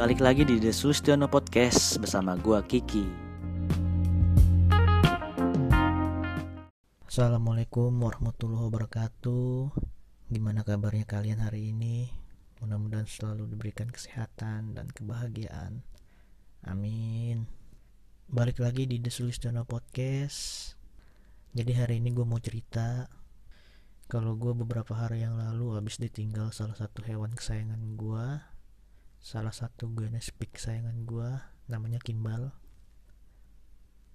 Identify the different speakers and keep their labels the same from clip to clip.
Speaker 1: Balik lagi di The Sulistiono Podcast bersama gua Kiki.
Speaker 2: Assalamualaikum warahmatullahi wabarakatuh Gimana kabarnya kalian hari ini? Mudah-mudahan selalu diberikan kesehatan dan kebahagiaan Amin Balik lagi di The Sulistiono Podcast Jadi hari ini gue mau cerita Kalau gue beberapa hari yang lalu habis ditinggal salah satu hewan kesayangan gue Salah satu guinness-pig kesayangan gue Namanya Kimbal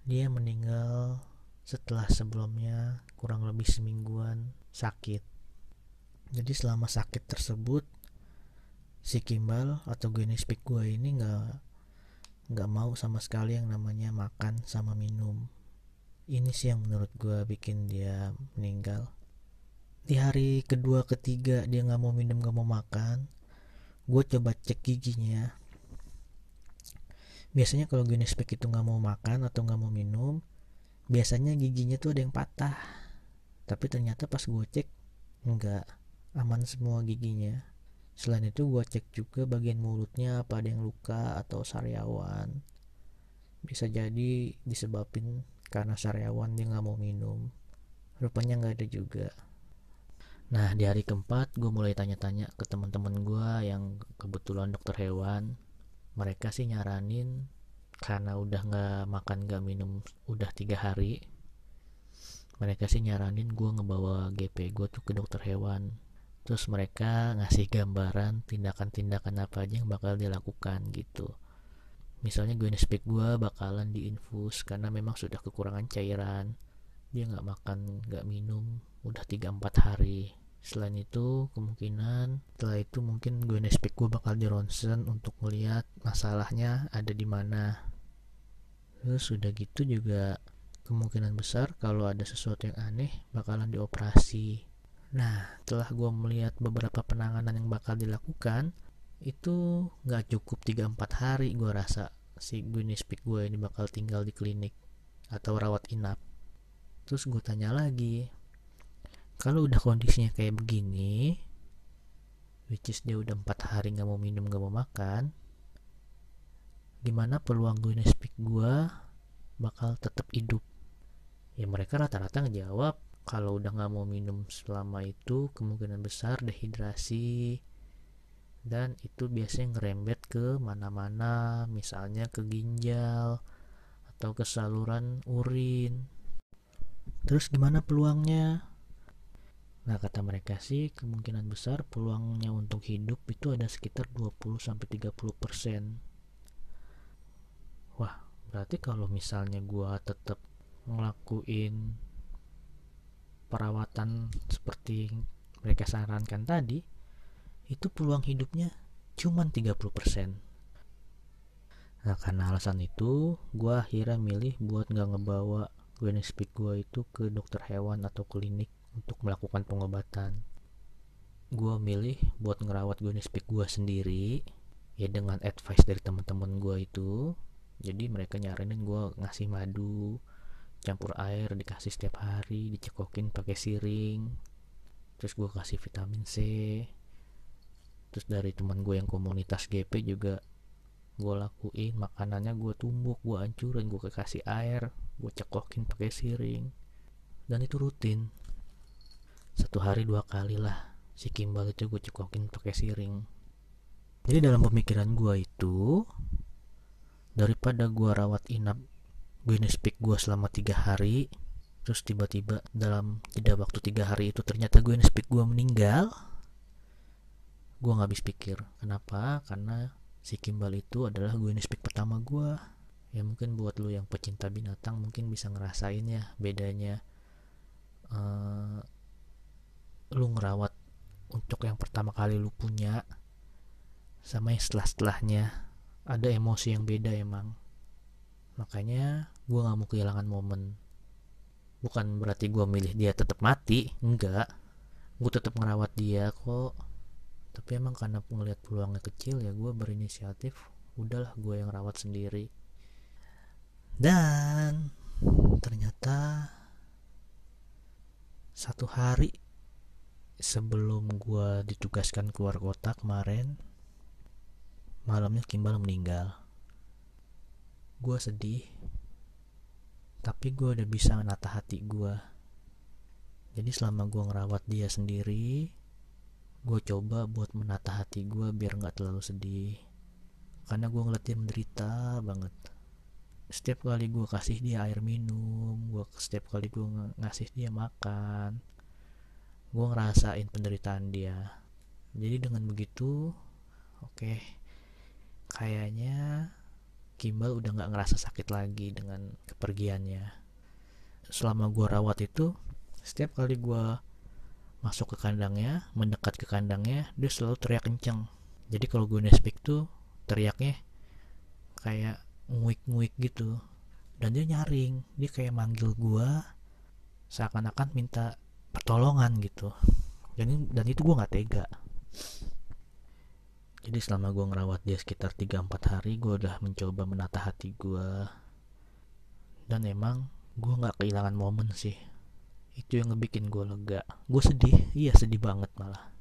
Speaker 2: Dia meninggal setelah sebelumnya kurang lebih semingguan sakit. Jadi selama sakit tersebut si Kimbal atau guinness pig gue ini nggak nggak mau sama sekali yang namanya makan sama minum. Ini sih yang menurut gue bikin dia meninggal. Di hari kedua ketiga dia nggak mau minum nggak mau makan, gue coba cek giginya. Biasanya kalau guinness pig itu nggak mau makan atau nggak mau minum, biasanya giginya tuh ada yang patah. Tapi ternyata pas gue cek enggak aman semua giginya. Selain itu gue cek juga bagian mulutnya apa ada yang luka atau sariawan. Bisa jadi disebabin karena sariawan dia nggak mau minum. Rupanya nggak ada juga nah di hari keempat gue mulai tanya-tanya ke teman-teman gue yang kebetulan dokter hewan. Mereka sih nyaranin karena udah nggak makan nggak minum udah tiga hari mereka sih nyaranin gue ngebawa GP gue tuh ke dokter hewan. Terus mereka ngasih gambaran tindakan-tindakan apa aja yang bakal dilakukan gitu. Misalnya gue speak gue bakalan diinfus karena memang sudah kekurangan cairan. Dia nggak makan nggak minum udah 3-4 hari. Selain itu kemungkinan setelah itu mungkin gue nespek gue bakal di ronsen untuk melihat masalahnya ada di mana. Terus sudah gitu juga kemungkinan besar kalau ada sesuatu yang aneh bakalan dioperasi. Nah setelah gue melihat beberapa penanganan yang bakal dilakukan itu nggak cukup 3-4 hari gue rasa si nespek gue ini bakal tinggal di klinik atau rawat inap. Terus gue tanya lagi kalau udah kondisinya kayak begini which is dia udah empat hari nggak mau minum nggak mau makan gimana peluang gue speak gue bakal tetap hidup? Ya mereka rata-rata ngejawab kalau udah nggak mau minum selama itu kemungkinan besar dehidrasi dan itu biasanya ngerembet ke mana-mana misalnya ke ginjal atau ke saluran urin. Terus gimana peluangnya Nah, kata mereka sih kemungkinan besar peluangnya untuk hidup itu ada sekitar 20 sampai 30%. Wah, berarti kalau misalnya gua tetap ngelakuin perawatan seperti mereka sarankan tadi, itu peluang hidupnya cuma 30%. Nah, karena alasan itu, gua akhirnya milih buat nggak ngebawa gue speak gue itu ke dokter hewan atau klinik untuk melakukan pengobatan. Gue milih buat ngerawat gue speak gue sendiri ya dengan advice dari teman-teman gue itu. Jadi mereka nyaranin gue ngasih madu campur air dikasih setiap hari dicekokin pakai siring terus gue kasih vitamin C. Terus dari teman gue yang komunitas GP juga gue lakuin makanannya gue tumbuk gue hancurin gue kasih air gue cekokin pakai siring. Dan itu rutin satu hari dua kali lah. Si Kimbal itu gue cekokin pakai siring. Jadi dalam pemikiran gue itu daripada gue rawat inap gue speak gue selama tiga hari terus tiba-tiba dalam jeda waktu tiga hari itu ternyata gue speak gue meninggal gue nggak habis pikir. Kenapa? Karena si Kimbal itu adalah gue speak pertama gue ya mungkin buat lo yang pecinta binatang mungkin bisa ngerasain ya bedanya uh, lu ngerawat untuk yang pertama kali lu punya sama yang setelah setelahnya ada emosi yang beda emang. Makanya gue nggak mau kehilangan momen. Bukan berarti gue milih dia tetap mati enggak. Gue tetap ngerawat dia kok. Tapi emang karena ngeliat peluangnya kecil ya gue berinisiatif udahlah gue yang rawat sendiri. Dan ternyata satu hari sebelum gue ditugaskan keluar kota kemarin malamnya Kimbal meninggal. Gue sedih tapi gue udah bisa menata hati gue jadi selama gue ngerawat dia sendiri gue coba buat menata hati gue biar nggak terlalu sedih. Karena gue ngeliat dia menderita banget. Setiap kali gue kasih dia air minum gue setiap kali gue ng ngasih dia makan gue ngerasain penderitaan dia. Jadi dengan begitu oke okay, kayaknya Kimbal udah nggak ngerasa sakit lagi dengan kepergiannya. Selama gue rawat itu setiap kali gue masuk ke kandangnya mendekat ke kandangnya dia selalu teriak kencang jadi kalau gue nespik tuh teriaknya kayak nguik-nguik gitu. Dan dia nyaring dia kayak manggil gua seakan-akan minta pertolongan gitu. Dan dan itu gua nggak tega. Jadi selama gua ngerawat dia sekitar 3-4 hari gua udah mencoba menata hati gua. Dan emang gua nggak kehilangan momen sih. Itu yang ngebikin gue lega. Gue sedih. Iya sedih banget malah.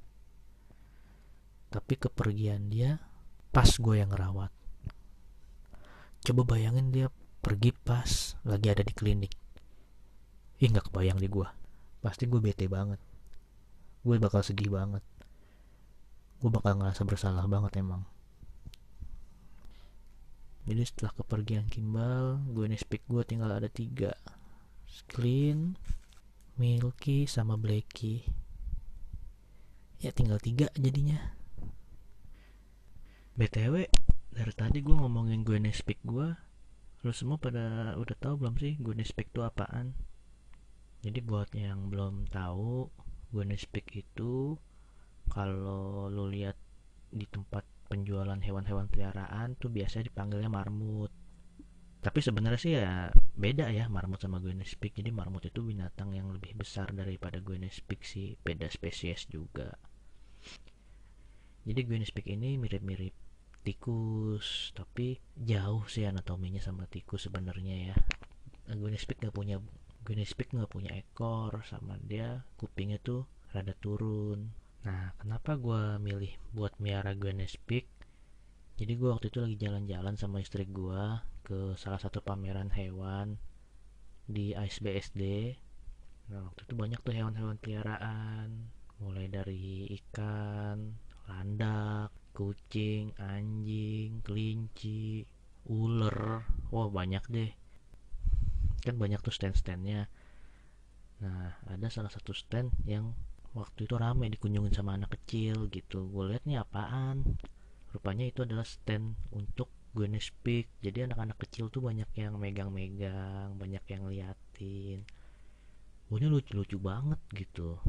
Speaker 2: Tapi kepergian dia pas gue yang ngerawat. Coba bayangin dia pergi pas lagi ada di klinik. Ih nggak kebayang di gue pasti gue bete banget. Gue bakal sedih banget. Gue bakal ngerasa bersalah banget emang. Jadi setelah kepergian Kimbal gue nespik gue tinggal ada tiga. Clean Milky sama Blacky ya tinggal tiga jadinya. BTW dari tadi gue ngomongin gue nespik gue lu semua pada udah tahu belum sih gue nespik itu apaan jadi buat yang belum tahu gue nespik itu kalau lu lihat di tempat penjualan hewan-hewan peliharaan tuh biasanya dipanggilnya marmut. Tapi sebenarnya sih ya beda ya marmut sama gue nespik jadi marmut itu binatang yang lebih besar daripada gue nespik sih. Beda spesies juga. Jadi gue nespik ini mirip-mirip tikus tapi jauh sih anatominya sama tikus sebenarnya ya. Guinness Pig nggak punya Guinness Pig nggak punya ekor sama dia kupingnya tuh rada turun. Nah kenapa gue milih buat miara Guinness Pig jadi gue waktu itu lagi jalan-jalan sama istri gue ke salah satu pameran hewan di ASBSD nah waktu itu banyak tuh hewan-hewan peliharaan mulai dari ikan landak kucing, anjing, kelinci, ular, wah banyak deh. Kan banyak tuh stand-standnya. Nah, ada salah satu stand yang waktu itu rame dikunjungin sama anak kecil gitu. Gue lihat nih apaan. Rupanya itu adalah stand untuk Guinness Pig. Jadi anak-anak kecil tuh banyak yang megang-megang, banyak yang liatin. Pokoknya lucu-lucu banget gitu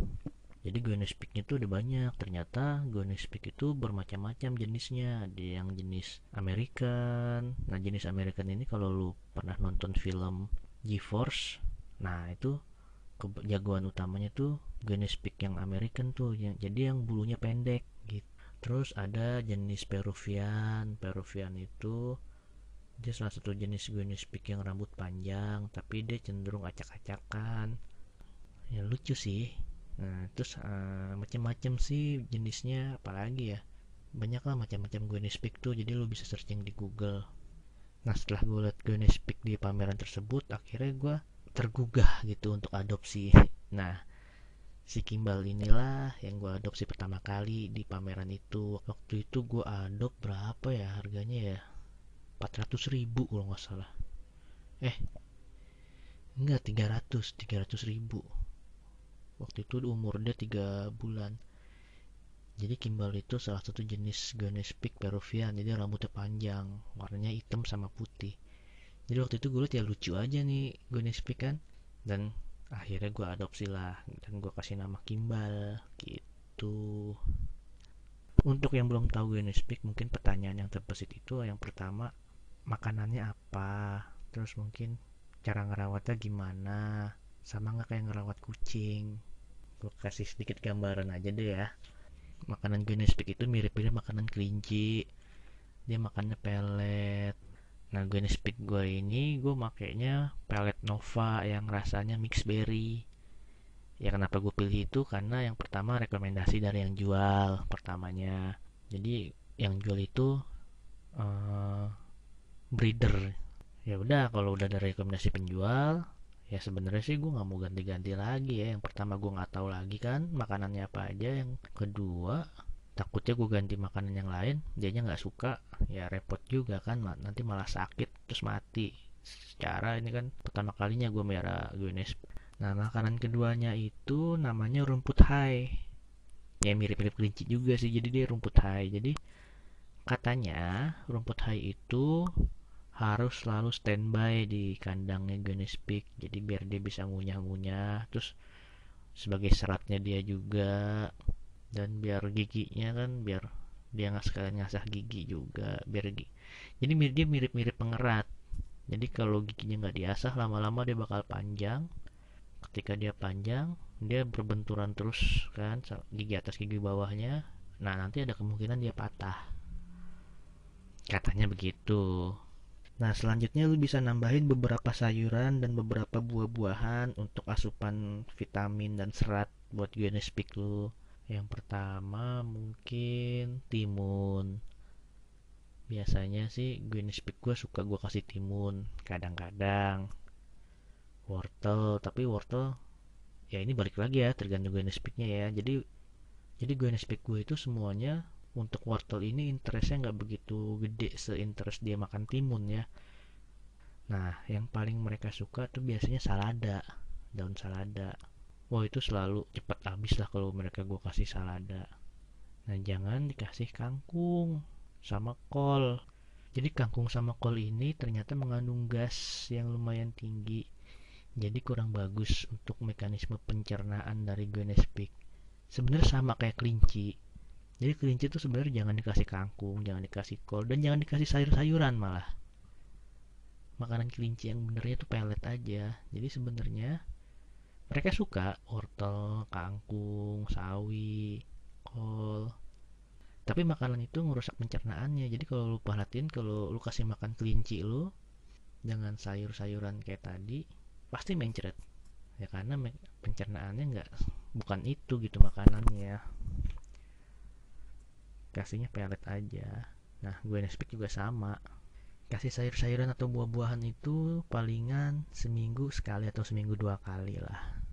Speaker 2: jadi Guinness Pig itu ada banyak ternyata Guinness Pig itu bermacam-macam jenisnya ada yang jenis American nah jenis American ini kalau lu pernah nonton film GeForce nah itu kejagoan utamanya tuh Guinness Pig yang American tuh yang jadi yang bulunya pendek gitu. Terus ada jenis Peruvian. Peruvian itu dia salah satu jenis Guinness Pig yang rambut panjang tapi dia cenderung acak-acakan. Ya lucu sih. Nah terus uh, macam-macam sih jenisnya apalagi ya. Banyak lah macam-macam Guinness Pig tuh jadi lo bisa searching di Google nah setelah gue liat Guinness Pig di pameran tersebut akhirnya gue tergugah gitu untuk adopsi. Nah si Kimbal inilah yang gue adopsi pertama kali di pameran itu. Waktu itu gue adop berapa ya harganya ya? 400 ribu kalau nggak salah. Eh enggak 300 300 ribu. Waktu itu umur dia tiga bulan jadi Kimbal itu salah satu jenis Guinness Pig Peruvian jadi rambutnya panjang warnanya hitam sama putih. Jadi waktu itu gue liat ya lucu aja nih Guinness Pig kan. Dan akhirnya gue adopsi lah dan gue kasih nama Kimbal gitu. Untuk yang belum tahu Guinness Pig mungkin pertanyaan yang terbesit itu yang pertama makanannya apa? Terus mungkin cara ngerawatnya gimana? Sama nggak kayak ngerawat kucing? Gue kasih sedikit gambaran aja deh ya makanan Guinness itu mirip-mirip makanan kelinci. Dia makannya pelet. Nah Guinness Pig gue ini gue makainya pelet Nova yang rasanya mix berry. Ya kenapa gue pilih itu? Karena yang pertama rekomendasi dari yang jual pertamanya. Jadi yang jual itu uh, breeder. Ya udah kalau udah ada rekomendasi penjual ya sebenarnya sih gue nggak mau ganti-ganti lagi ya. Yang pertama gue nggak tahu lagi kan makanannya apa aja. Yang kedua takutnya gue ganti makanan yang lain dianya nggak suka. Ya repot juga kan nanti malah sakit terus mati. Secara ini kan pertama kalinya gue merah Guinness. Nah makanan keduanya itu namanya rumput hai. Ya mirip-mirip kelinci juga sih jadi dia rumput hai. Jadi katanya rumput hai itu harus selalu standby di kandangnya Guinness Pig jadi biar dia bisa ngunyah-ngunyah terus sebagai seratnya dia juga dan biar giginya kan biar dia nggak sekalian ngasah gigi juga biar gigi. jadi dia mirip-mirip pengerat. Jadi kalau giginya nggak diasah lama-lama dia bakal panjang. Ketika dia panjang dia berbenturan terus kan gigi atas gigi bawahnya. Nah nanti ada kemungkinan dia patah. Katanya begitu Nah, selanjutnya lu bisa nambahin beberapa sayuran dan beberapa buah-buahan untuk asupan vitamin dan serat buat Guinness Pig lu. Yang pertama mungkin timun. Biasanya sih Guinness Pig gue suka gue kasih timun. Kadang-kadang wortel, tapi wortel ya ini balik lagi ya tergantung Guinness Pignya ya. Jadi jadi Guinness Pig gue itu semuanya untuk wortel ini interestnya nggak begitu gede seinterest dia makan timun ya. Nah yang paling mereka suka tuh biasanya salada daun salada. Wah itu selalu cepat habis lah kalau mereka gue kasih salada. Nah jangan dikasih kangkung sama kol. Jadi kangkung sama kol ini ternyata mengandung gas yang lumayan tinggi. Jadi kurang bagus untuk mekanisme pencernaan dari Guinness pig sebenarnya sama kayak kelinci jadi kelinci itu sebenarnya jangan dikasih kangkung jangan dikasih kol dan jangan dikasih sayur-sayuran malah. Makanan kelinci yang benernya itu pelet aja. Jadi sebenarnya mereka suka wortel kangkung sawi kol. Tapi makanan itu ngerusak pencernaannya. Jadi kalau lu perhatiin kalau lu kasih makan kelinci lu dengan sayur-sayuran kayak tadi pasti mencret. Ya karena pencernaannya nggak bukan itu gitu makanannya kasihnya pelet aja. Nah gue Nespeak juga sama. Kasih sayur-sayuran atau buah-buahan itu palingan seminggu sekali atau seminggu dua kali lah.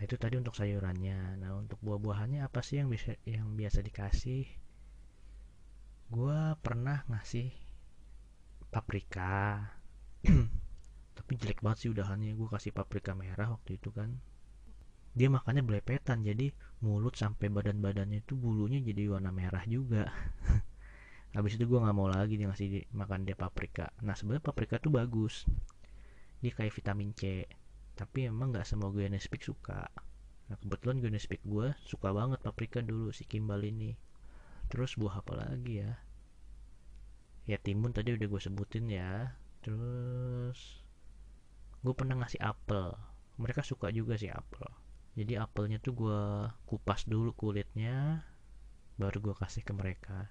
Speaker 2: Nah, itu tadi untuk sayurannya. Nah untuk buah-buahannya apa sih yang bisa yang biasa dikasih? Gue pernah ngasih paprika. Tapi jelek banget sih udahannya. Gue kasih paprika merah waktu itu kan dia makannya belepetan jadi mulut sampai badan-badannya itu bulunya jadi warna merah juga. Habis itu gue nggak mau lagi dia ngasih makan dia paprika. Nah sebenarnya paprika tuh bagus. Dia kayak vitamin C tapi emang nggak semua gue Nespik suka. Nah kebetulan gue Nespik gue suka banget paprika dulu si Kimbal ini. Terus buah apa lagi ya? Ya timun tadi udah gue sebutin ya. Terus gue pernah ngasih apel. Mereka suka juga sih apel jadi apelnya tuh gue kupas dulu kulitnya baru gue kasih ke mereka.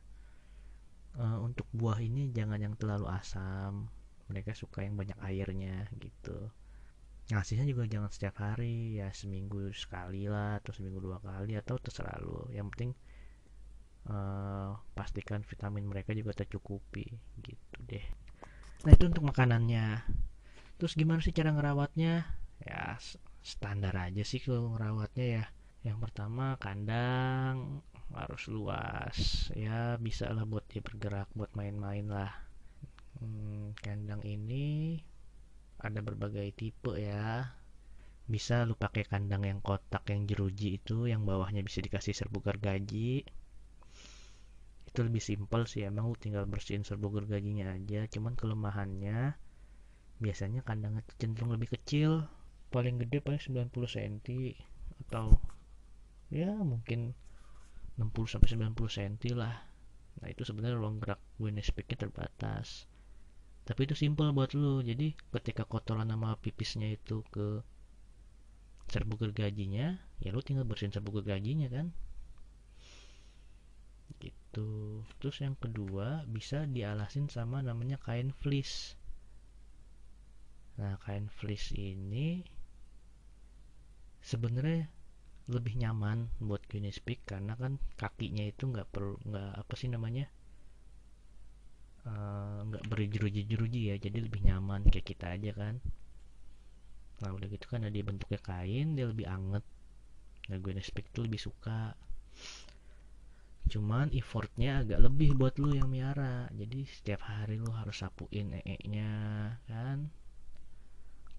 Speaker 2: Uh, untuk buah ini jangan yang terlalu asam mereka suka yang banyak airnya gitu. Ngasihnya juga jangan setiap hari ya seminggu sekali lah atau seminggu dua kali atau terserah lu. Yang penting uh, pastikan vitamin mereka juga tercukupi gitu deh. Nah itu untuk makanannya. Terus gimana sih cara ngerawatnya? Ya standar aja sih kalau ngerawatnya ya. Yang pertama kandang harus luas. Ya bisa lah buat dia bergerak buat main-main lah. Hmm, kandang ini ada berbagai tipe ya. Bisa lu pakai kandang yang kotak yang jeruji itu yang bawahnya bisa dikasih serbuk gergaji itu lebih simpel sih emang lu tinggal bersihin serbuk gergajinya aja. Cuman kelemahannya biasanya kandangnya cenderung lebih kecil paling gede paling 90 cm atau ya mungkin 60 sampai 90 cm lah. Nah itu sebenarnya ruang gerak Pignya terbatas. Tapi itu simple buat lu. Jadi ketika kotoran sama pipisnya itu ke serbuk gergajinya ya lu tinggal bersihin serbuk gergajinya kan? Gitu. Terus yang kedua bisa dialasin sama namanya kain fleece. Nah kain fleece ini sebenarnya lebih nyaman buat Guinness Pig karena kan kakinya itu nggak perlu nggak apa sih namanya eh, nggak uh, berjeruji-jeruji ya jadi lebih nyaman kayak kita aja kan. Nah udah gitu kan ada bentuknya kain dia lebih anget. Nah gue speak tuh lebih suka. Cuman effortnya agak lebih buat lu yang miara. Jadi setiap hari lu harus sapuin ee nya kan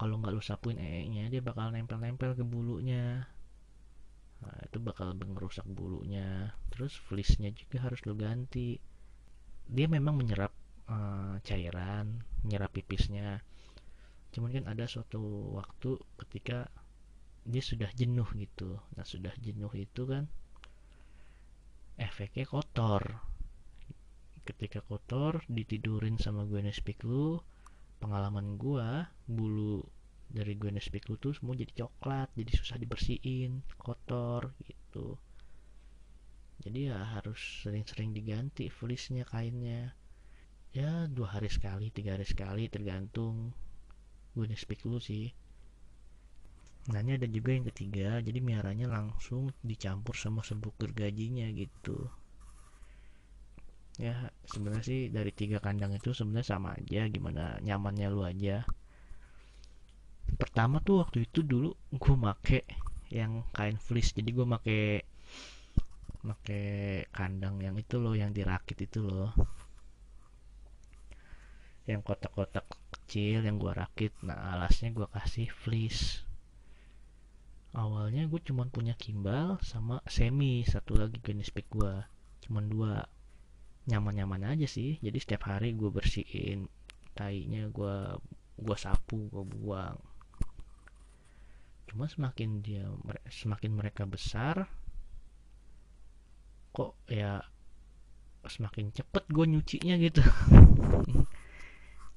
Speaker 2: kalau nggak lu sapuin ee nya dia bakal nempel-nempel ke bulunya. Nah, itu bakal ngerusak bulunya. Terus fleece-nya juga harus lu ganti. Dia memang menyerap uh, cairan menyerap pipisnya. Cuman kan ada suatu waktu ketika dia sudah jenuh gitu. Nah sudah jenuh itu kan efeknya kotor. Ketika kotor ditidurin sama gue Nespeak lu pengalaman gue bulu dari Nespeak lu tuh semua jadi coklat jadi susah dibersihin kotor gitu. Jadi ya harus sering-sering diganti fleece-nya kainnya. Ya dua hari sekali tiga hari sekali tergantung Nespeak lu sih. Nah ini ada juga yang ketiga, jadi miaranya langsung dicampur sama sebuk gergajinya gitu. Ya sebenarnya sih dari tiga kandang itu sebenarnya sama aja, gimana nyamannya lu aja. Pertama tuh waktu itu dulu gue make yang kain fleece, jadi gue make make kandang yang itu loh, yang dirakit itu loh. Yang kotak-kotak kecil yang gue rakit, nah alasnya gue kasih fleece awalnya gue cuma punya kimbal sama semi satu lagi jenis pick gue cuma dua nyaman-nyaman aja sih. Jadi setiap hari gue bersihin tainya gue gue sapu gue buang. Cuma semakin dia semakin mereka besar kok ya semakin cepet gue nyucinya gitu.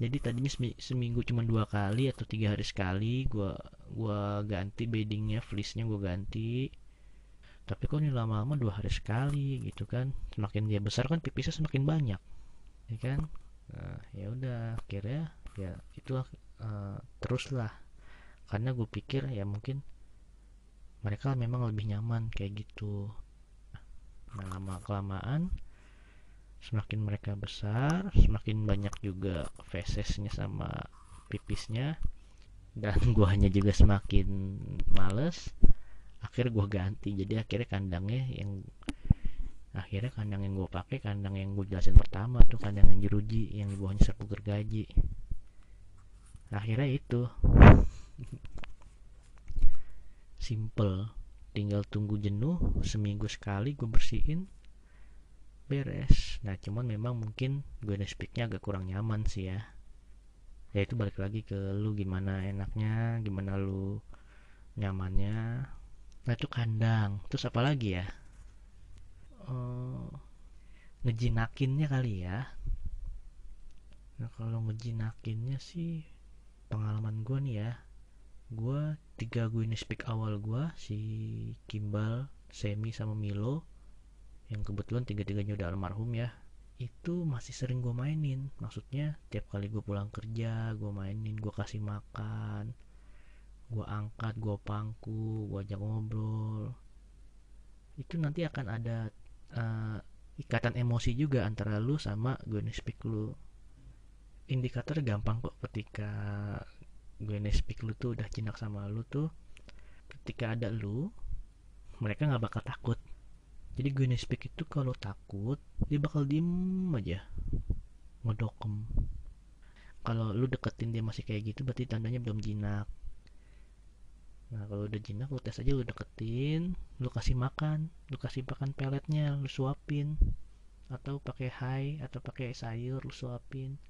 Speaker 2: Jadi tadinya seminggu cuma dua kali atau tiga hari sekali gua gua ganti beddingnya fleece-nya gua ganti tapi kok ini lama-lama dua hari sekali gitu kan. Semakin dia besar kan pipisnya semakin banyak ya kan? Nah, ya udah akhirnya ya itulah uh, teruslah. Karena gue pikir ya mungkin mereka memang lebih nyaman kayak gitu. Nah lama kelamaan semakin mereka besar semakin banyak juga fesesnya sama pipisnya dan hanya juga semakin males akhirnya gua ganti. Jadi akhirnya kandangnya yang akhirnya kandang yang gue pakai kandang yang gue jelasin pertama tuh kandang yang jeruji yang di bawahnya sapu gergaji. Akhirnya itu. Simple. Tinggal tunggu jenuh seminggu sekali gue bersihin beres. Nah cuman memang mungkin gue speaknya agak kurang nyaman sih ya. Ya itu balik lagi ke lu gimana enaknya gimana lu nyamannya nah itu kandang. Terus apa lagi ya? Uh, ngejinakinnya kali ya? Nah kalau ngejinakinnya sih pengalaman gue nih ya. Gue tiga gue speak awal gue si Kimbal Semi sama Milo. Yang kebetulan tiga-tiganya udah almarhum ya. Itu masih sering gue mainin. Maksudnya tiap kali gue pulang kerja gue mainin gue kasih makan gue angkat gue pangku gue ajak ngobrol. Itu nanti akan ada uh, ikatan emosi juga antara lu sama gue speak lu. Indikator gampang kok ketika gue speak lu tuh udah jinak sama lu tuh ketika ada lu mereka nggak bakal takut. Jadi gue speak itu kalau takut dia bakal diem aja ngedokem. Kalau lu deketin dia masih kayak gitu berarti tandanya belum jinak nah kalau udah jinak lu tes aja lu deketin lu kasih makan lu kasih makan peletnya lu suapin. Atau pakai hai atau pakai sayur lu suapin.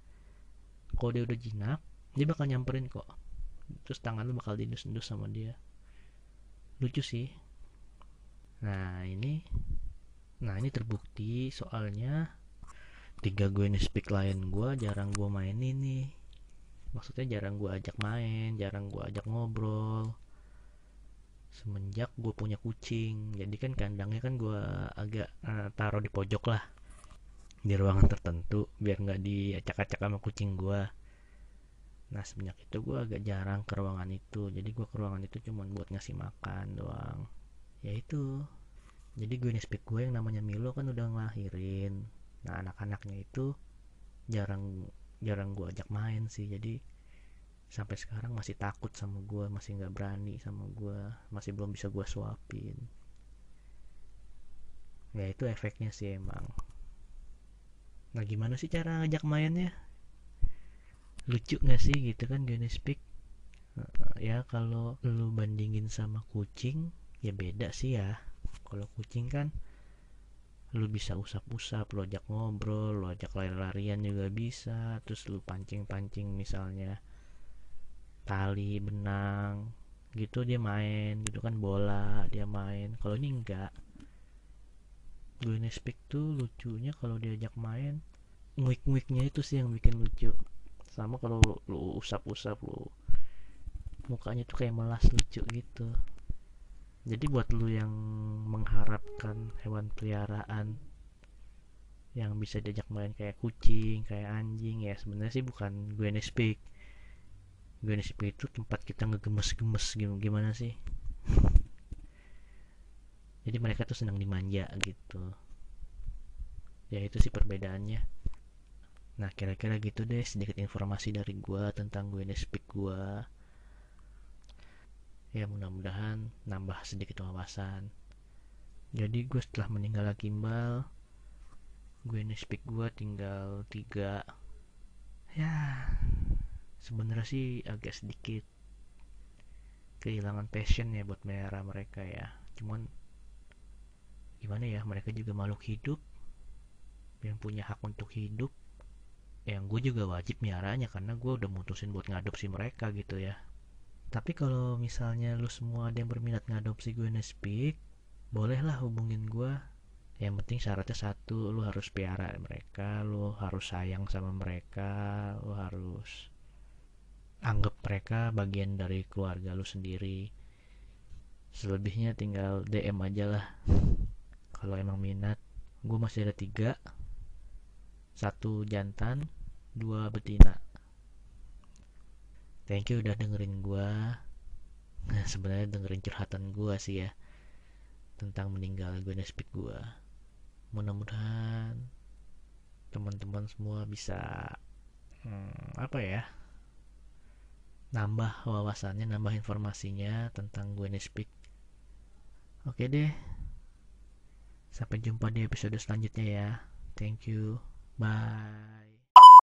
Speaker 2: Kalau dia udah jinak dia bakal nyamperin kok. Terus tangan lu bakal diendus-endus sama dia. Lucu sih. Nah ini nah ini terbukti soalnya tiga gue ini speak lain gue jarang gue main ini maksudnya jarang gue ajak main jarang gue ajak ngobrol semenjak gue punya kucing. Jadi kan kandangnya kan gue agak uh, taruh di pojok lah. Di ruangan tertentu biar nggak diacak-acak sama kucing gue nah semenjak itu gue agak jarang ke ruangan itu. Jadi gue ke ruangan itu cuma buat ngasih makan doang. Ya itu. Jadi gue speak gue yang namanya Milo kan udah ngelahirin. Nah anak-anaknya itu jarang jarang gue ajak main sih. Jadi sampai sekarang masih takut sama gue masih nggak berani sama gue masih belum bisa gue suapin. Ya itu efeknya sih emang. Nah gimana sih cara ngajak mainnya? Lucu nggak sih gitu kan gini speak? Ya kalau lu bandingin sama kucing ya beda sih ya. Kalau kucing kan lu bisa usap-usap lu ajak ngobrol lu ajak lari-larian juga bisa. Terus lu pancing-pancing misalnya tali benang gitu dia main gitu kan bola dia main. Kalau ini enggak. Gue speak tuh lucunya kalau diajak main nguik-nguiknya itu sih yang bikin lucu. Sama kalau lu, usap-usap lu mukanya tuh kayak melas lucu gitu. Jadi buat lu yang mengharapkan hewan peliharaan yang bisa diajak main kayak kucing kayak anjing ya sebenarnya sih bukan gue speak speak itu tempat kita ngegemes-gemes gimana sih? Jadi mereka tuh senang dimanja gitu. Ya itu sih perbedaannya. Nah kira-kira gitu deh sedikit informasi dari gue tentang gue speak gue ya mudah-mudahan nambah sedikit wawasan. Jadi gue setelah meninggal Akimbal gue speak gue tinggal tiga. Ya sebenarnya sih agak sedikit kehilangan passion ya buat melihara mereka ya. Cuman gimana ya mereka juga makhluk hidup. Yang punya hak untuk hidup yang gue juga wajib miaranya karena gue udah mutusin buat ngadopsi mereka gitu ya. Tapi kalau misalnya lu semua ada yang berminat ngadopsi gue Speak bolehlah hubungin gue yang penting syaratnya satu lu harus piara mereka lu harus sayang sama mereka lu harus anggap mereka bagian dari keluarga lu sendiri. Selebihnya tinggal DM aja lah. Kalau emang minat gue masih ada tiga. Satu jantan dua betina. Thank you udah dengerin gua. Nah sebenarnya dengerin curhatan gua sih ya tentang meninggal gue speak gua. Mudah-mudahan teman-teman semua bisa hmm, apa ya nambah wawasannya nambah informasinya tentang gue speak. Oke deh. Sampai jumpa di episode selanjutnya ya. Thank you. Bye